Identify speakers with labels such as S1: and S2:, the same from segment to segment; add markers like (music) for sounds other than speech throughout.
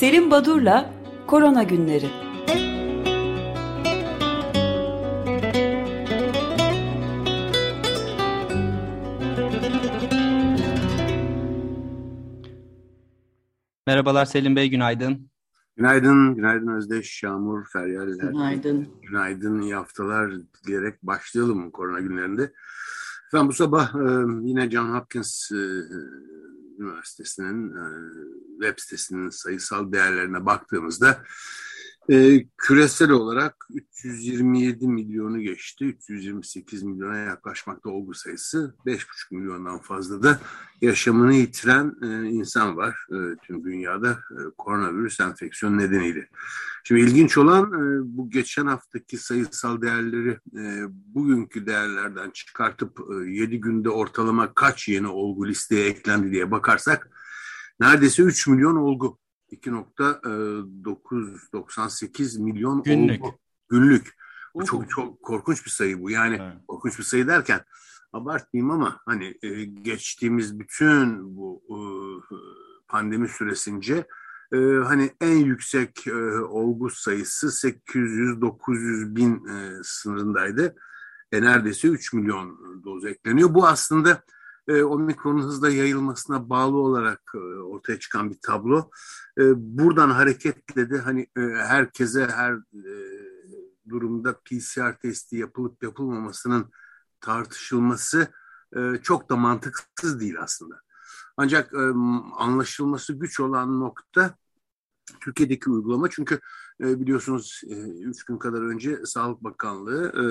S1: Selim Badur'la Korona Günleri.
S2: Merhabalar Selim Bey, günaydın.
S3: Günaydın, günaydın Özdeş, Yağmur, Feryaller.
S4: Günaydın.
S3: Günaydın, iyi haftalar diyerek başlayalım korona günlerinde. Efendim bu sabah e, yine John Hopkins e, Üniversitesi'nin e, web sitesinin sayısal değerlerine baktığımızda e, küresel olarak 327 milyonu geçti. 328 milyona yaklaşmakta olgu sayısı. 5,5 milyondan fazla da yaşamını yitiren e, insan var e, tüm dünyada e, koronavirüs enfeksiyon nedeniyle. Şimdi ilginç olan e, bu geçen haftaki sayısal değerleri e, bugünkü değerlerden çıkartıp e, 7 günde ortalama kaç yeni olgu listeye eklendi diye bakarsak neredeyse 3 milyon olgu 2.998 e, milyon
S2: günlük.
S3: olgu günlük. Bu çok çok korkunç bir sayı bu. Yani evet. korkunç bir sayı derken abartmayayım ama hani e, geçtiğimiz bütün bu e, pandemi süresince e, hani en yüksek e, olgu sayısı 800-900 bin e, sınırındaydı. E, neredeyse 3 milyon doz ekleniyor. Bu aslında e, omikronun hızla yayılmasına bağlı olarak e, ortaya çıkan bir tablo. E, buradan hareketle de hani e, herkese her e, durumda PCR testi yapılıp yapılmamasının tartışılması e, çok da mantıksız değil aslında. Ancak e, anlaşılması güç olan nokta Türkiye'deki uygulama çünkü e, biliyorsunuz e, üç gün kadar önce Sağlık Bakanlığı e,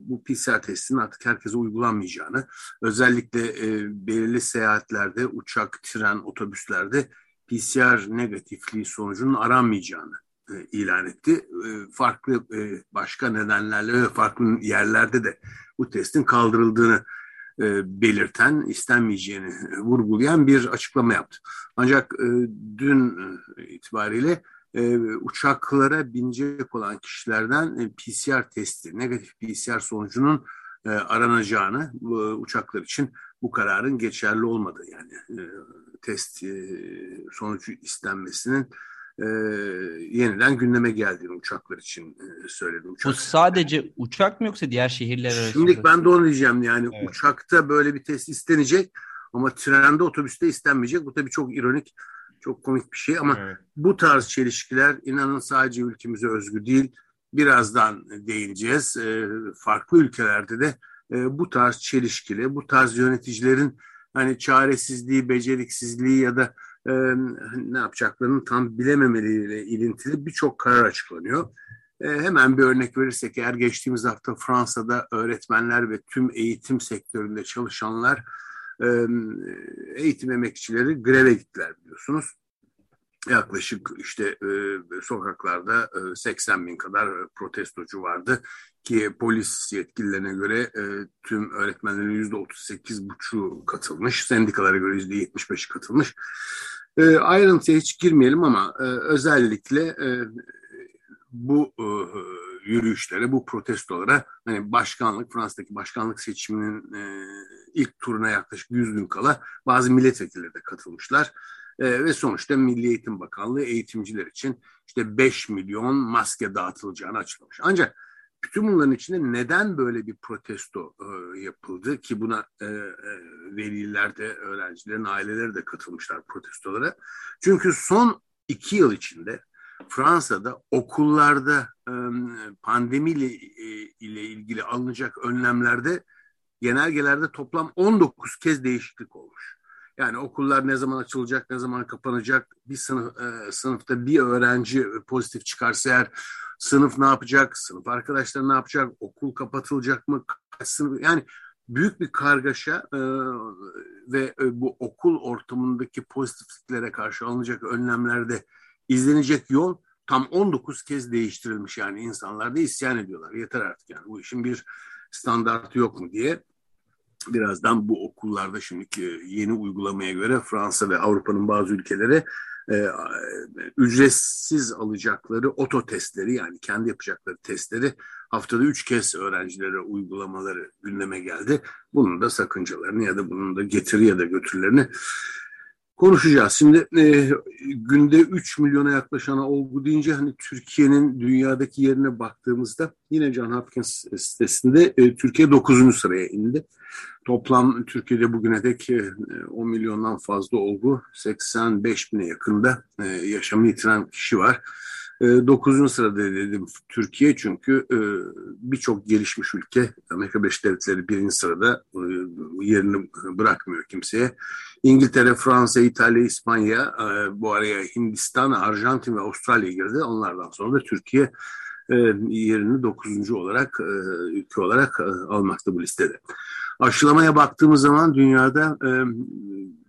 S3: bu PCR testinin artık herkese uygulanmayacağını, özellikle e, belirli seyahatlerde, uçak, tren, otobüslerde PCR negatifliği sonucunun aranmayacağını e, ilan etti. E, farklı başka nedenlerle ve farklı yerlerde de bu testin kaldırıldığını belirten, istenmeyeceğini vurgulayan bir açıklama yaptı. Ancak dün itibariyle e, uçaklara binecek olan kişilerden e, PCR testi, negatif PCR sonucunun e, aranacağını e, uçaklar için bu kararın geçerli olmadığı yani e, test e, sonucu istenmesinin e, yeniden gündeme geldiğini uçaklar için e, söyledi. Uçak.
S2: Bu sadece uçak mı yoksa diğer şehirler arasında?
S3: Şimdi ben de onu diyeceğim yani evet. uçakta böyle bir test istenecek ama trende otobüste istenmeyecek. Bu tabii çok ironik çok komik bir şey ama evet. bu tarz çelişkiler inanın sadece ülkemize özgü değil. Birazdan değineceğiz. E, farklı ülkelerde de e, bu tarz çelişkili, bu tarz yöneticilerin hani çaresizliği, beceriksizliği ya da e, ne yapacaklarını tam bilememeleriyle ilintili birçok karar açıklanıyor. E, hemen bir örnek verirsek eğer geçtiğimiz hafta Fransa'da öğretmenler ve tüm eğitim sektöründe çalışanlar eğitim emekçileri greve gittiler biliyorsunuz. Yaklaşık işte e, sokaklarda e, 80 bin kadar protestocu vardı ki polis yetkililerine göre e, tüm öğretmenlerin yüzde 38 buçu katılmış, sendikalara göre yüzde 75 katılmış. E, ayrıntıya hiç girmeyelim ama e, özellikle e, bu e, yürüyüşlere, bu protestolara hani başkanlık, Fransa'daki başkanlık seçiminin e, ilk turuna yaklaşık 100 gün kala bazı milletvekilleri de katılmışlar. E, ve sonuçta Milli Eğitim Bakanlığı eğitimciler için işte 5 milyon maske dağıtılacağını açıklamış. Ancak bütün bunların içinde neden böyle bir protesto e, yapıldı ki buna e, e, veliler de öğrencilerin aileleri de katılmışlar protestolara. Çünkü son iki yıl içinde Fransa'da okullarda pandemiyle ile ilgili alınacak önlemlerde genelgelerde toplam 19 kez değişiklik olmuş. Yani okullar ne zaman açılacak, ne zaman kapanacak, bir sınıf, e, sınıfta bir öğrenci pozitif çıkarsa eğer sınıf ne yapacak, sınıf arkadaşları ne yapacak, okul kapatılacak mı, kaç sınıf, yani büyük bir kargaşa e, ve e, bu okul ortamındaki pozitifliklere karşı alınacak önlemlerde izlenecek yol tam 19 kez değiştirilmiş yani insanlar da isyan ediyorlar. Yeter artık yani bu işin bir standartı yok mu diye. Birazdan bu okullarda şimdiki yeni uygulamaya göre Fransa ve Avrupa'nın bazı ülkeleri e, ücretsiz alacakları oto testleri yani kendi yapacakları testleri haftada üç kez öğrencilere uygulamaları gündeme geldi. Bunun da sakıncalarını ya da bunun da getiri ya da götürlerini konuşacağız. Şimdi e, günde 3 milyona yaklaşan olgu deyince hani Türkiye'nin dünyadaki yerine baktığımızda yine John Hopkins sitesinde e, Türkiye 9. sıraya indi. Toplam Türkiye'de bugüne dek e, 10 milyondan fazla olgu 85 bine yakında e, yaşamını yitiren kişi var. E, dokuzuncu sırada dedim Türkiye çünkü e, birçok gelişmiş ülke Amerika Birleşik Devletleri birinci sırada e, yerini bırakmıyor kimseye. İngiltere, Fransa, İtalya, İspanya, bu araya Hindistan, Arjantin ve Avustralya girdi. Onlardan sonra da Türkiye yerini dokuzuncu olarak ülke olarak almakta bu listede. Aşılamaya baktığımız zaman dünyada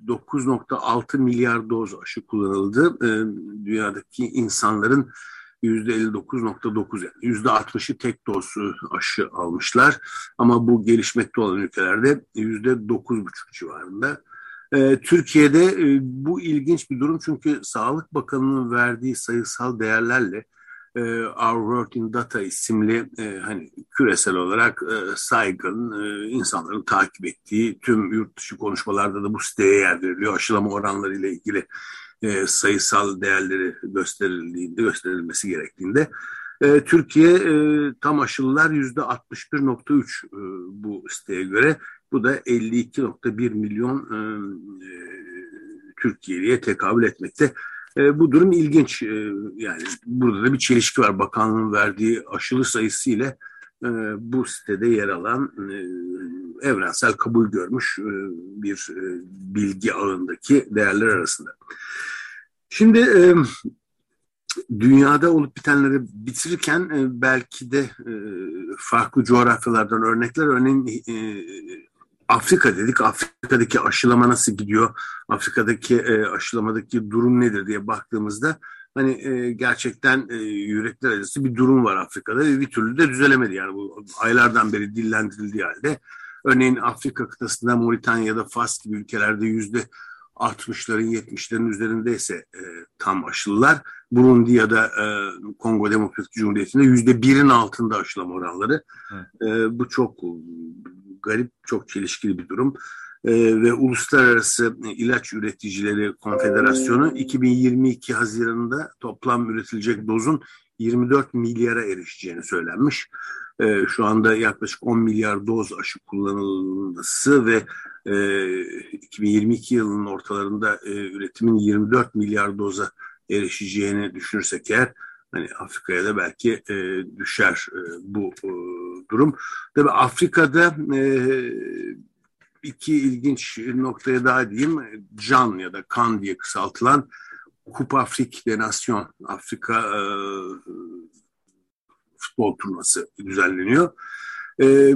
S3: 9.6 milyar doz aşı kullanıldı. Dünyadaki insanların %59.9 yani %60'ı tek doz aşı almışlar. Ama bu gelişmekte olan ülkelerde %9.5 civarında. Türkiye'de bu ilginç bir durum çünkü Sağlık Bakanı'nın verdiği sayısal değerlerle e, Our Work in Data isimli e, hani küresel olarak e, saygın e, insanların takip ettiği tüm yurt dışı konuşmalarda da bu siteye yer veriliyor. Aşılama oranları ile ilgili e, sayısal değerleri gösterildiğinde gösterilmesi gerektiğinde e, Türkiye e, tam aşılılar yüzde 61.3 e, bu siteye göre bu da 52.1 milyon e, e, Türkiye'ye tekabül etmekte. E, bu durum ilginç. E, yani burada da bir çelişki var. Bakanlığın verdiği aşılı sayısı ile e, bu sitede yer alan e, evrensel kabul görmüş e, bir e, bilgi ağındaki değerler arasında. Şimdi e, dünyada olup bitenleri bitirirken e, belki de e, farklı coğrafyalardan örnekler örneğin e, Afrika dedik. Afrika'daki aşılama nasıl gidiyor? Afrika'daki e, aşılamadaki durum nedir diye baktığımızda hani e, gerçekten e, yürekler acısı bir durum var Afrika'da ve bir türlü de düzelemedi. Yani bu aylardan beri dillendirildiği halde örneğin Afrika kıtasında Moritanya'da Fas gibi ülkelerde yüzde 60'ların 70'lerin üzerindeyse e, tam aşılılar. Burundi ya da e, Kongo Demokratik Cumhuriyeti'nde yüzde birin altında aşılama oranları. E, bu çok garip, çok çelişkili bir durum. E, ve Uluslararası İlaç Üreticileri Konfederasyonu 2022 Haziran'da toplam üretilecek dozun 24 milyara erişeceğini söylenmiş. E, şu anda yaklaşık 10 milyar doz aşı kullanılması ve e, 2022 yılının ortalarında e, üretimin 24 milyar doza erişeceğini düşünürsek eğer hani Afrika'ya da belki e, düşer e, bu e, durum. Tabii Afrika'da e, iki ilginç noktaya daha diyeyim. CAN ya da KAN diye kısaltılan Coupe Afrique des Nations Afrika e, futbol turnuvası düzenleniyor. E,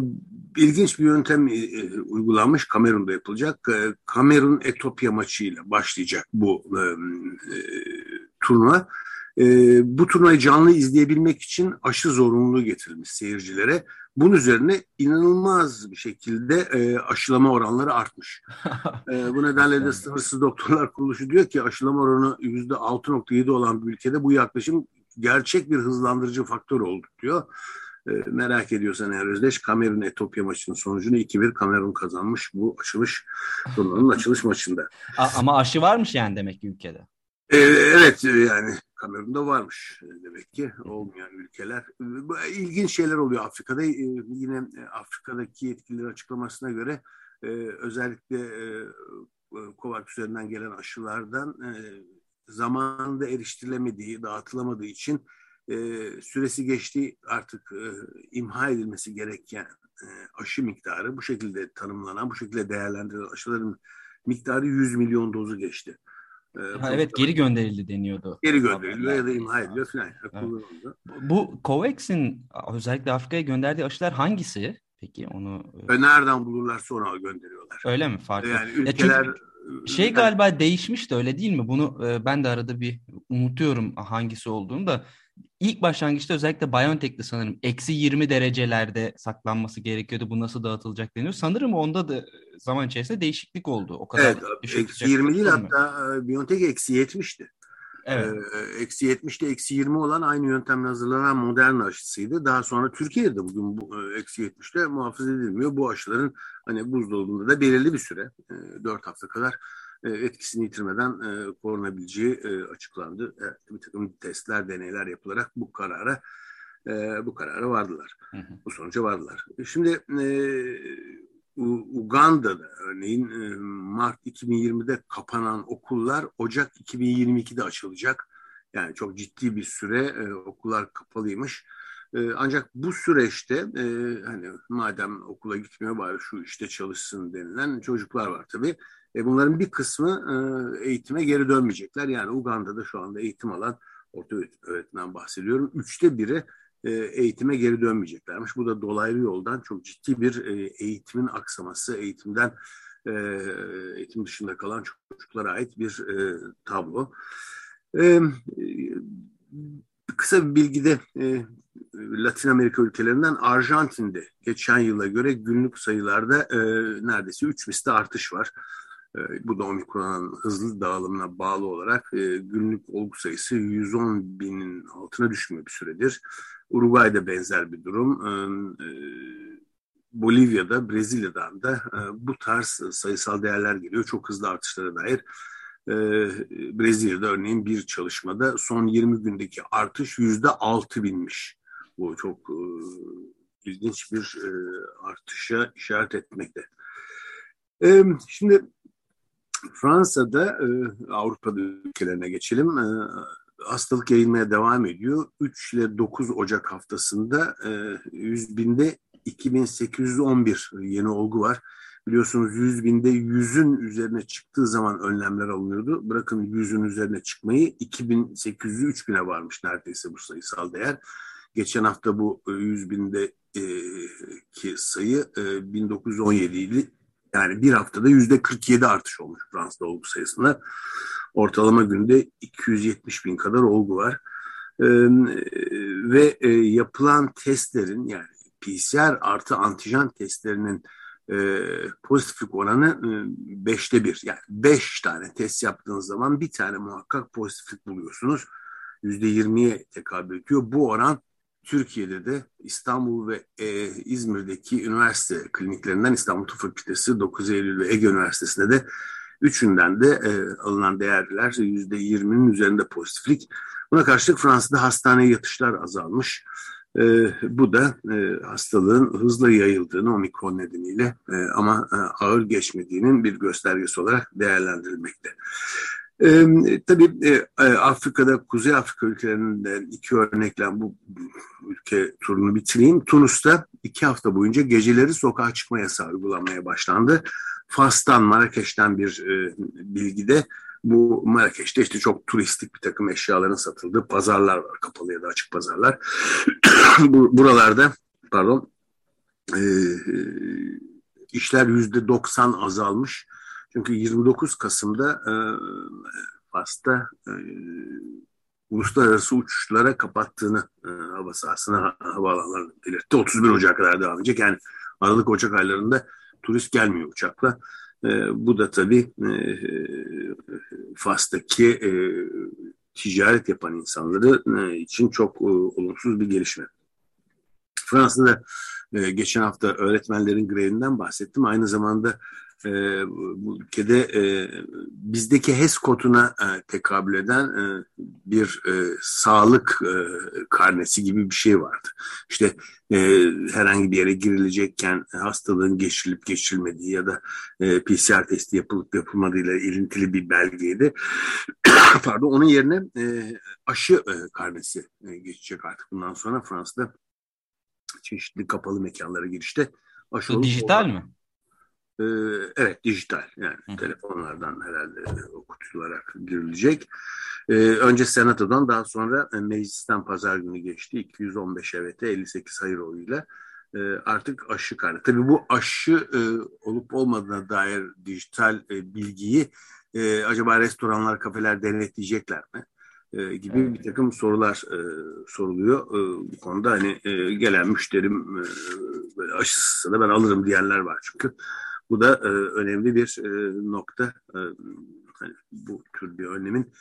S3: ilginç bir yöntem e, uygulanmış. Kamerun'da yapılacak. E, Kamerun Etopya maçıyla başlayacak bu e, e, turnuva. E, bu turnuvayı canlı izleyebilmek için aşı zorunluluğu getirilmiş seyircilere. Bunun üzerine inanılmaz bir şekilde e, aşılama oranları artmış. (laughs) e, bu nedenle de Sınırsız Doktorlar Kuruluşu diyor ki aşılama oranı %6.7 olan bir ülkede bu yaklaşım gerçek bir hızlandırıcı faktör oldu diyor. E, merak ediyorsan eğer Özdeş Kamerun Etopya maçının sonucunu 2-1 Kamerun kazanmış bu açılış turnuvanın açılış maçında.
S2: Ama aşı varmış yani demek ki ülkede.
S3: E, evet yani Kamerun'da varmış demek ki olmayan ülkeler. İlginç şeyler oluyor Afrika'da. E, yine Afrika'daki yetkililer açıklamasına göre e, özellikle e, COVAX üzerinden gelen aşılardan zamanında eriştirilemediği, dağıtılamadığı için süresi geçtiği artık imha edilmesi gereken aşı miktarı bu şekilde tanımlanan, bu şekilde değerlendirilen aşıların miktarı 100 milyon dozu geçti.
S2: Ee, ha, evet geri gönderildi deniyordu.
S3: Geri gönderiliyor ya da imha ediliyor falan.
S2: Evet. Bu COVAX'in özellikle Afrika'ya gönderdiği aşılar hangisi? Peki onu...
S3: E, nereden bulurlar sonra gönderiyorlar.
S2: Öyle mi? Farklı. Yani ülkeler... Ya çünkü şey galiba değişmiş de öyle değil mi? Bunu e, ben de arada bir unutuyorum hangisi olduğunu da. İlk başlangıçta özellikle BioNTech'te sanırım eksi 20 derecelerde saklanması gerekiyordu. Bu nasıl dağıtılacak deniyor. Sanırım onda da zaman içerisinde değişiklik oldu. O kadar
S3: evet, eksi 20 değil hatta e, BioNTech eksi 70'ti. Evet. Ee, eksi 70'te eksi 20 olan aynı yöntemle hazırlanan modern aşısıydı. Daha sonra Türkiye'de bugün bu e, eksi 70'te muhafaza edilmiyor. Bu aşıların hani buzdolabında da belirli bir süre, e, 4 hafta kadar etkisini yitirmeden korunabileceği açıklandı. Bir takım testler, deneyler yapılarak bu karara bu karara vardılar. Hı hı. Bu sonuca vardılar. Şimdi Uganda'da örneğin Mart 2020'de kapanan okullar Ocak 2022'de açılacak. Yani çok ciddi bir süre okullar kapalıymış. ancak bu süreçte hani madem okula gitmiyor bari şu işte çalışsın denilen çocuklar var tabii. E, bunların bir kısmı eğitime geri dönmeyecekler. Yani Uganda'da şu anda eğitim alan orta öğretmen bahsediyorum. Üçte biri e, eğitime geri dönmeyeceklermiş. Bu da dolaylı yoldan çok ciddi bir e, eğitimin aksaması, eğitimden e, eğitim dışında kalan çocuklara ait bir tablo. Kısa bir bilgide Latin Amerika ülkelerinden Arjantin'de geçen yıla göre günlük sayılarda neredeyse 3 misli artış var. Bu da omikronun hızlı dağılımına bağlı olarak günlük olgu sayısı 110 binin altına düşmüyor bir süredir. Uruguay'da benzer bir durum. Ee, e, Bolivya'da, Brezilya'dan da e, bu tarz sayısal değerler geliyor. Çok hızlı artışlara dair. Ee, Brezilya'da örneğin bir çalışmada son 20 gündeki artış yüzde altı binmiş. Bu çok e, ilginç bir artışa işaret etmekte. Ee, şimdi Fransa'da, Avrupa'da ülkelerine geçelim hastalık yayılmaya devam ediyor. 3 ile 9 Ocak haftasında e, 100 binde 2811 yeni olgu var. Biliyorsunuz 100 binde 100'ün üzerine çıktığı zaman önlemler alınıyordu. Bırakın 100'ün üzerine çıkmayı 2800'ü 3000'e varmış neredeyse bu sayısal değer. Geçen hafta bu 100 binde e, ki sayı e, 1917 idi. Yani bir haftada yüzde 47 artış olmuş Fransa'da olgu sayısında. Ortalama günde 270 bin kadar olgu var. Ee, ve e, yapılan testlerin yani PCR artı antijen testlerinin e, pozitiflik oranı e, beşte bir. Yani beş tane test yaptığınız zaman bir tane muhakkak pozitiflik buluyorsunuz. Yüzde yirmiye tekabül ediyor. Bu oran Türkiye'de de İstanbul ve e, İzmir'deki üniversite kliniklerinden İstanbul Tıp Fakültesi, 9 Eylül ve Ege Üniversitesi'nde de üçünden de e, alınan değerler yüzde yirminin üzerinde pozitiflik. Buna karşılık Fransa'da hastane yatışlar azalmış. E, bu da e, hastalığın hızla yayıldığını omikron nedeniyle e, ama e, ağır geçmediğinin bir göstergesi olarak değerlendirilmekte. E, tabii e, Afrika'da, Kuzey Afrika ülkelerinden iki örnekle bu ülke turunu bitireyim. Tunus'ta iki hafta boyunca geceleri sokağa çıkma yasağı uygulanmaya başlandı. Fas'tan, Marrakeş'ten bir e, bilgide bu Marrakeş'te işte çok turistik bir takım eşyaların satıldığı pazarlar var. Kapalı ya da açık pazarlar. (coughs) Buralarda pardon e, işler yüzde 90 azalmış. Çünkü 29 Kasım'da e, Fas'ta e, uluslararası uçuşlara kapattığını e, hava sahasına havaalanlarına belirtti. 31 Ocak'a kadar devam edecek. Yani Aralık Ocak aylarında turist gelmiyor uçakla. E, bu da tabii e, Fas'taki e, ticaret yapan insanları e, için çok e, olumsuz bir gelişme. Fransa'da e, geçen hafta öğretmenlerin grevinden bahsettim. Aynı zamanda e, bu ülkede e, bizdeki HES koduna e, tekabül eden e, bir e, sağlık e, karnesi gibi bir şey vardı. İşte e, herhangi bir yere girilecekken hastalığın geçirilip geçirilmediği ya da e, PCR testi yapılıp yapılmadığıyla ilintili bir belgeydi. (coughs) Pardon onun yerine e, aşı e, karnesi e, geçecek artık bundan sonra Fransa'da çeşitli kapalı mekanlara girişte
S2: aşı Dijital mi?
S3: Ee, evet dijital yani Hı. telefonlardan herhalde okutularak girilecek. Ee, önce senatodan daha sonra e, meclisten pazar günü geçti. 215 evete 58 hayır oyuyla e, artık aşı karnı. Tabii bu aşı e, olup olmadığına dair dijital bilgiyi acaba restoranlar, kafeler denetleyecekler mi? gibi bir takım sorular soruluyor. bu konuda hani gelen müşterim böyle aşısı da ben alırım diyenler var çünkü. Bu da e, önemli bir e, nokta e, hani bu tür bir önlemin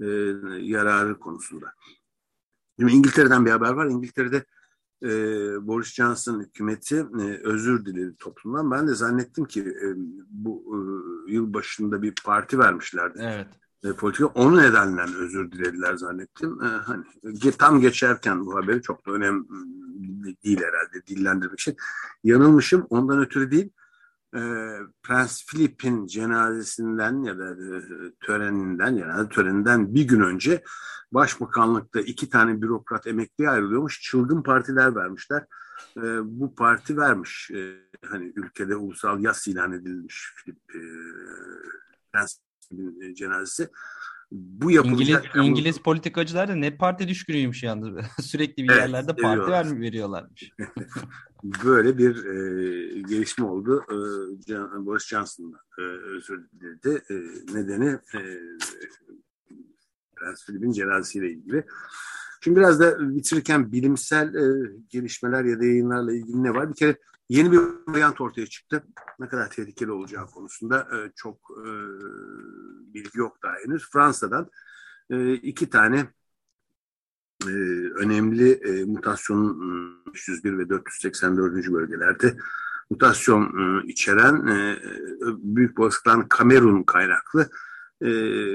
S3: e, yararı konusunda. Şimdi İngiltere'den bir haber var. İngiltere'de e, Boris Johnson hükümeti e, özür diledi toplumdan. Ben de zannettim ki e, bu e, yıl başında bir parti vermişlerdi.
S2: Evet.
S3: E, politika onu nedenden özür dilediler zannettim. E, hani tam geçerken bu haberi çok da önemli değil herhalde dillendirmek için. Yanılmışım ondan ötürü değil. E, Prens Philip'in cenazesinden ya da e, töreninden ya da töreninden bir gün önce Başbakanlıkta iki tane bürokrat emekliye ayrılıyormuş. Çılgın partiler vermişler. E, bu parti vermiş. E, hani ülkede ulusal yas ilan edilmiş Filip e, Prens e, cenazesi.
S2: Bu İngiliz, İngiliz politikacılar da ne parti düşkünüymüş yalnız. (laughs) Sürekli bir evet, yerlerde parti ver, veriyorlarmış. (laughs)
S3: Böyle bir e, gelişme oldu. E, Boris Johnson'da e, özür diledi. E, nedeni e, Prens Philip'in cenazesiyle ilgili. Şimdi biraz da bitirirken bilimsel e, gelişmeler ya da yayınlarla ilgili ne var? Bir kere yeni bir varyant ortaya çıktı. Ne kadar tehlikeli olacağı konusunda e, çok e, bilgi yok daha henüz. Fransa'dan e, iki tane e, önemli e, mutasyonun 501 ve 484. bölgelerde mutasyon e, içeren e, büyük olasılıkla Kamerun kaynaklı e,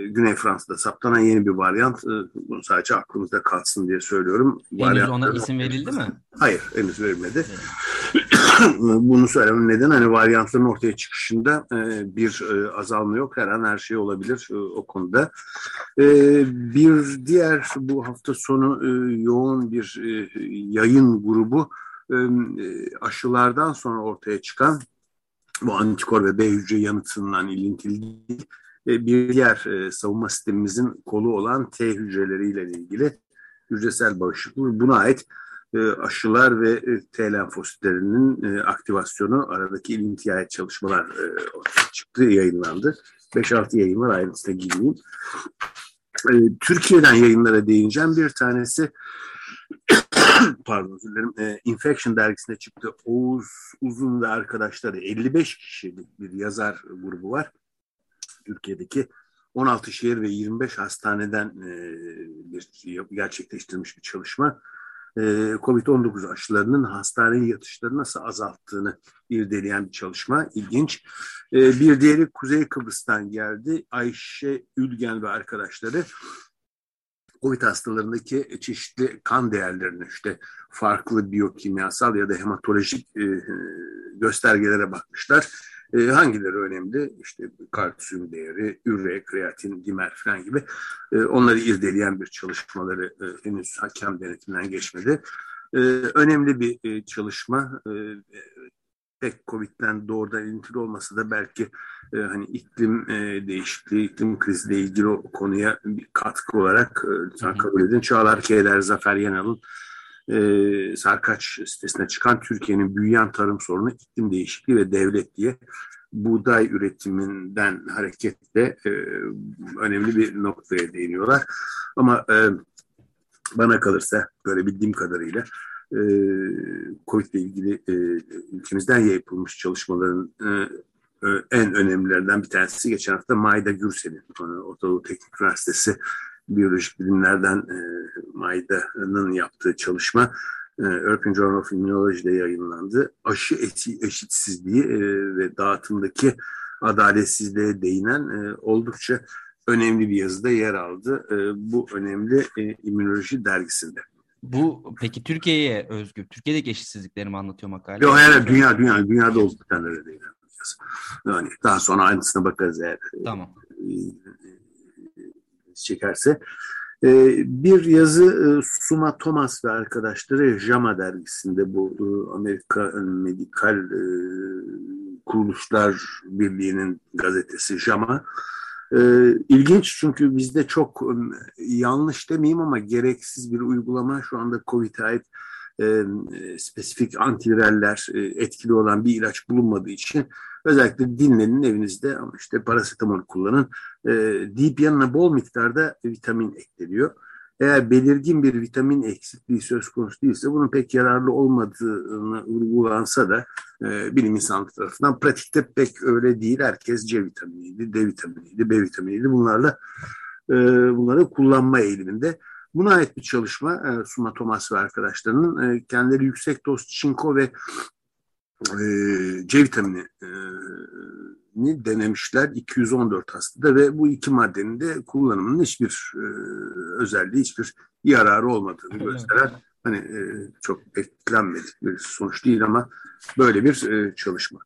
S3: Güney Fransa'da saptanan yeni bir varyant. E, bunu sadece aklımızda kalsın diye söylüyorum.
S2: Henüz varyant, ona isim verildi mi?
S3: Hayır, henüz verilmedi. Evet. (clears throat) bunu söylemem neden? Hani varyantların ortaya çıkışında e, bir e, azalma yok. Her an her şey olabilir e, o konuda. Bir diğer bu hafta sonu yoğun bir yayın grubu aşılardan sonra ortaya çıkan bu antikor ve B hücre yanıtından ilintili bir diğer savunma sistemimizin kolu olan T hücreleriyle ilgili hücresel bağışıklık buna ait aşılar ve e, T lenfositlerinin aktivasyonu aradaki ilintiye ait çalışmalar çıktı, yayınlandı. 5-6 yayın var ayrıntısına girmeyeyim. Türkiye'den yayınlara değineceğim. Bir tanesi (coughs) pardon özür dilerim. Infection dergisinde çıktı. Oğuz Uzun ve arkadaşları 55 kişilik bir yazar grubu var. Türkiye'deki 16 şehir ve 25 hastaneden e, bir gerçekleştirmiş bir çalışma. E, Covid-19 aşılarının hastaneye yatışları nasıl azalttığını irdeleyen bir çalışma. İlginç. E, bir diğeri Kuzey Kıbrıs'tan geldi. Ayşe Ülgen ve arkadaşları COVID hastalarındaki çeşitli kan değerlerini işte farklı biyokimyasal ya da hematolojik göstergelere bakmışlar e, hangileri önemli? İşte kalsiyum değeri, üre, kreatin, dimer falan gibi e, onları irdeleyen bir çalışmaları e, henüz hakem denetiminden geçmedi. E, önemli bir e, çalışma. E, pek Covid'den doğrudan ilintili olmasa da belki e, hani iklim e, değişikliği, iklim kriziyle ilgili o konuya bir katkı olarak e, lütfen kabul edin. Çağlar Keder, Zafer Yanal'ın e, Sarkaç sitesine çıkan Türkiye'nin büyüyen tarım sorunu iklim değişikliği ve devlet diye buğday üretiminden hareketle e, önemli bir noktaya değiniyorlar. Ama e, bana kalırsa böyle bildiğim kadarıyla e, COVID ile ilgili ülkemizden yapılmış çalışmaların en önemlilerinden bir tanesi geçen hafta Mayda Gürsel'in Orta Doğu Teknik Üniversitesi biyolojik bilimlerden e, Mayda'nın yaptığı çalışma e, European Journal of Immunology'de yayınlandı. Aşı eti, eşitsizliği e, ve dağıtımdaki adaletsizliğe değinen e, oldukça önemli bir yazıda yer aldı. E, bu önemli e, immünoloji dergisinde.
S2: Bu peki Türkiye'ye özgü, Türkiye'deki eşitsizlikleri mi anlatıyor makale?
S3: Yok hayır, dünya, dünya, dünyada olduktan öyle değil. Yani daha sonra aynısına bakarız eğer.
S2: Tamam. E,
S3: çekerse. E, bir yazı e, Suma Thomas ve arkadaşları JAMA dergisinde bu e, Amerika Medikal e, Kuruluşlar Birliği'nin gazetesi JAMA. E, ilginç çünkü bizde çok yanlış demeyeyim ama gereksiz bir uygulama şu anda COVID'e ait e, spesifik antiviraller e, etkili olan bir ilaç bulunmadığı için özellikle dinlenin evinizde ama işte parasetamol kullanın e, deyip yanına bol miktarda vitamin ekleniyor. Eğer belirgin bir vitamin eksikliği söz konusu değilse bunun pek yararlı olmadığını uygulansa da e, bilim insanlığı tarafından pratikte pek öyle değil. Herkes C vitaminiydi, D vitaminiydi, B vitaminiydi. Bunlarla e, bunları kullanma eğiliminde. Buna ait bir çalışma e, Suma Thomas ve arkadaşlarının e, kendileri yüksek doz çinko ve e, C vitamini e, denemişler 214 hastada ve bu iki maddenin de kullanımının hiçbir e, özelliği, hiçbir yararı olmadığını gösteren hani e, çok etkilenmedik bir sonuç değil ama böyle bir e, çalışma.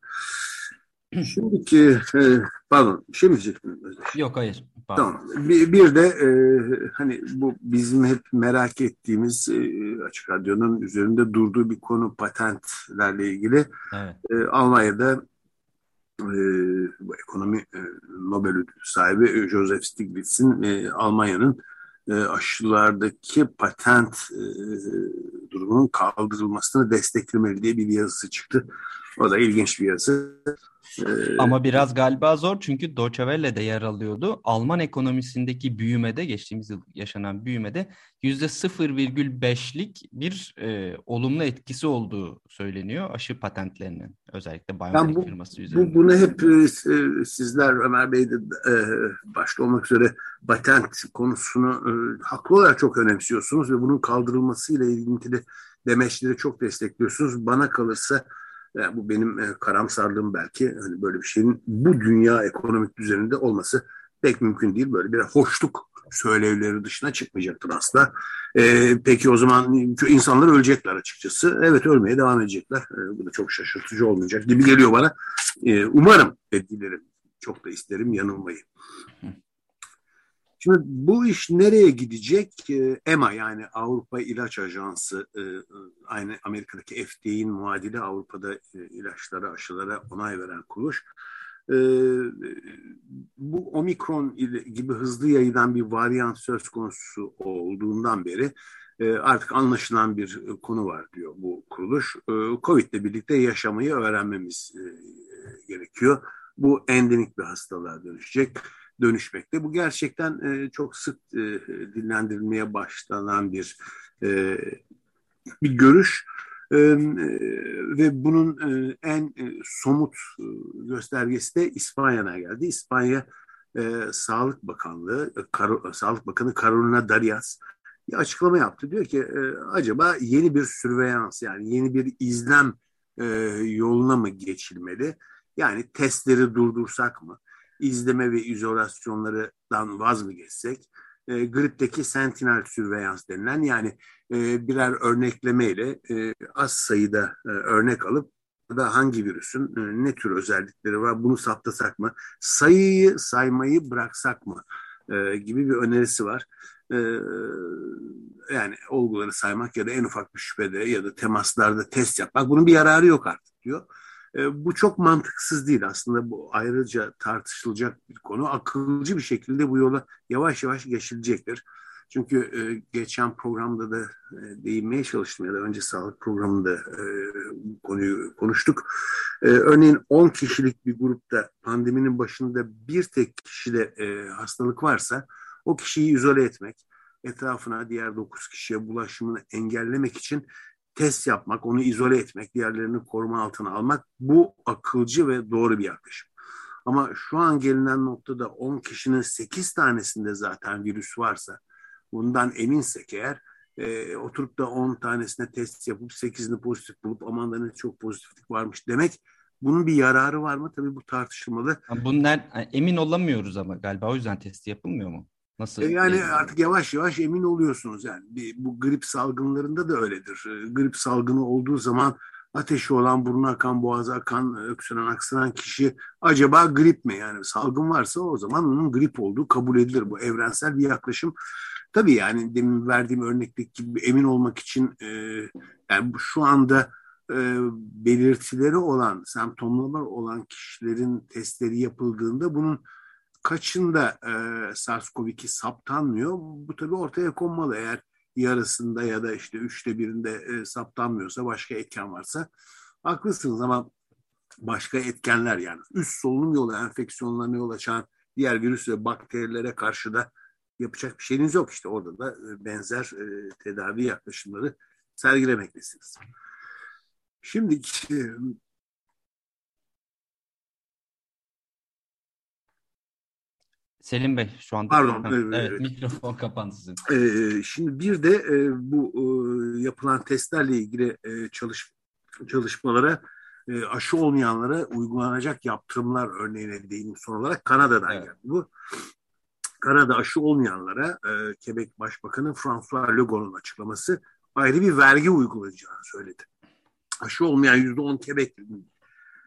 S3: Şimdiki e, pardon şey mi diyecektin?
S2: Yok hayır.
S3: Pardon. Tamam. Bir, bir de e, hani bu bizim hep merak ettiğimiz e, Açık Radyo'nun üzerinde durduğu bir konu patentlerle ilgili. Evet. E, Almanya'da e, bu ekonomi e, Nobel ödülü sahibi Joseph Stiglitz'in e, Almanya'nın e, aşılardaki patent e, durumunun kaldırılmasını desteklemeli diye bir yazısı çıktı. O da ilginç bir yazı.
S2: Ee, Ama biraz galiba zor çünkü Deutsche Welle'de yer alıyordu. Alman ekonomisindeki büyümede, geçtiğimiz yıl yaşanan büyümede %0,5'lik bir e, olumlu etkisi olduğu söyleniyor aşı patentlerinin. Özellikle BioNTech bu, firması üzerinde.
S3: Bu, bunu hep e, sizler Ömer Bey de e, başta olmak üzere patent konusunu e, haklı olarak çok önemsiyorsunuz ve bunun kaldırılmasıyla ilgili demeçleri çok destekliyorsunuz. Bana kalırsa yani bu benim e, karamsarlığım belki. Hani böyle bir şeyin bu dünya ekonomik düzeninde olması pek mümkün değil. Böyle bir hoşluk söylevleri dışına çıkmayacaktır asla. E, peki o zaman insanlar ölecekler açıkçası. Evet ölmeye devam edecekler. E, bu da çok şaşırtıcı olmayacak gibi geliyor bana. E, umarım dilerim. Çok da isterim yanılmayı. Şimdi bu iş nereye gidecek? Ee, EMA yani Avrupa İlaç Ajansı e, e, aynı Amerika'daki FDA'nin muadili Avrupa'da e, ilaçlara, aşılara onay veren kuruluş. Ee, bu omikron gibi hızlı yayılan bir varyant söz konusu olduğundan beri artık anlaşılan bir konu var diyor bu kuruluş. Covid ile birlikte yaşamayı öğrenmemiz gerekiyor. Bu endemik bir hastalığa dönüşecek dönüşmekte. Bu gerçekten e, çok sık e, dinlendirilmeye başlanan bir e, bir görüş. E, ve bunun e, en e, somut e, göstergesi de İspanya'na geldi. İspanya e, Sağlık Bakanlığı, e, Kar Sağlık Bakanı Carolina Darias bir açıklama yaptı. Diyor ki e, acaba yeni bir sürveyans yani yeni bir izlem e, yoluna mı geçilmeli? Yani testleri durdursak mı? İzleme ve izolasyonlardan vaz mı geçsek, e, gripteki sentinel sürveyans denilen yani e, birer örneklemeyle e, az sayıda e, örnek alıp da hangi virüsün e, ne tür özellikleri var bunu saptasak mı, sayıyı saymayı bıraksak mı e, gibi bir önerisi var. E, yani olguları saymak ya da en ufak bir şüphede ya da temaslarda test yapmak bunun bir yararı yok artık diyor. E, bu çok mantıksız değil aslında bu ayrıca tartışılacak bir konu. Akılcı bir şekilde bu yola yavaş yavaş geçilecektir. Çünkü e, geçen programda da e, değinmeye çalıştım ya da önce sağlık programında e, bu konuyu konuştuk. E, örneğin 10 kişilik bir grupta pandeminin başında bir tek kişide e, hastalık varsa o kişiyi izole etmek, etrafına diğer 9 kişiye bulaşımını engellemek için test yapmak, onu izole etmek, diğerlerini koruma altına almak bu akılcı ve doğru bir yaklaşım. Ama şu an gelinen noktada 10 kişinin 8 tanesinde zaten virüs varsa bundan eminsek eğer e, oturup da 10 tanesine test yapıp 8'ini pozitif bulup aman da ne çok pozitiflik varmış demek bunun bir yararı var mı? Tabii bu tartışılmalı.
S2: Bunlar emin olamıyoruz ama galiba o yüzden testi yapılmıyor mu?
S3: Nasıl? E yani artık yavaş yavaş emin oluyorsunuz yani. Bu grip salgınlarında da öyledir. E, grip salgını olduğu zaman ateşi olan, burnu akan, boğazı akan, öksüren, aksıran kişi acaba grip mi? Yani salgın varsa o zaman onun grip olduğu kabul edilir. Bu evrensel bir yaklaşım. Tabii yani demin verdiğim örnekteki gibi emin olmak için e, yani şu anda e, belirtileri olan, semptomları olan kişilerin testleri yapıldığında bunun kaçında e, SARS-CoV-2 saptanmıyor? Bu tabii ortaya konmalı. Eğer yarısında ya da işte üçte birinde e, saptanmıyorsa başka etken varsa haklısınız ama başka etkenler yani üst solunum yolu enfeksiyonlarına yol açan diğer virüs ve bakterilere karşı da yapacak bir şeyiniz yok işte orada da e, benzer e, tedavi yaklaşımları sergilemektesiniz. Şimdi
S2: Selim Bey şu anda.
S3: Pardon.
S2: Evet, evet. mikrofon kapandı sizin.
S3: Ee, şimdi bir de e, bu e, yapılan testlerle ilgili e, çalış, çalışmalara e, aşı olmayanlara uygulanacak yaptırımlar örneğine değinim son olarak Kanada'dan evet. geldi bu. Kanada aşı olmayanlara e, Quebec Başbakanı François Legault'un açıklaması ayrı bir vergi uygulayacağını söyledi. Aşı olmayan yüzde on Quebec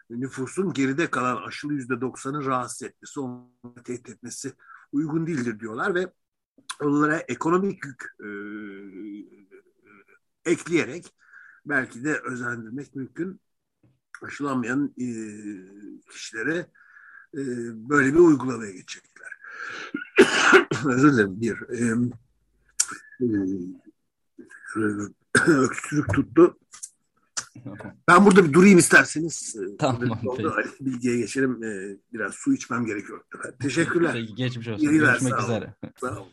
S3: nüfusun geride kalan aşılı yüzde doksanı rahatsız etmesi, onu tehdit etmesi uygun değildir diyorlar ve onlara ekonomik yük e, ekleyerek belki de özendirmek mümkün. Aşılanmayan e, kişilere e, böyle bir uygulamaya geçecekler. (coughs) Özür dilerim bir e, e, öksürük tuttu. Ben burada bir durayım isterseniz.
S2: Tamam.
S3: Bilgiye geçelim. Biraz su içmem gerekiyor. (laughs) Teşekkürler.
S2: Peki, geçmiş olsun. Yayınlar, Görüşmek üzere. Sağ olun.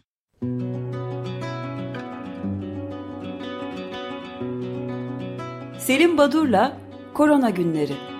S1: Selim Badur'la Korona Günleri.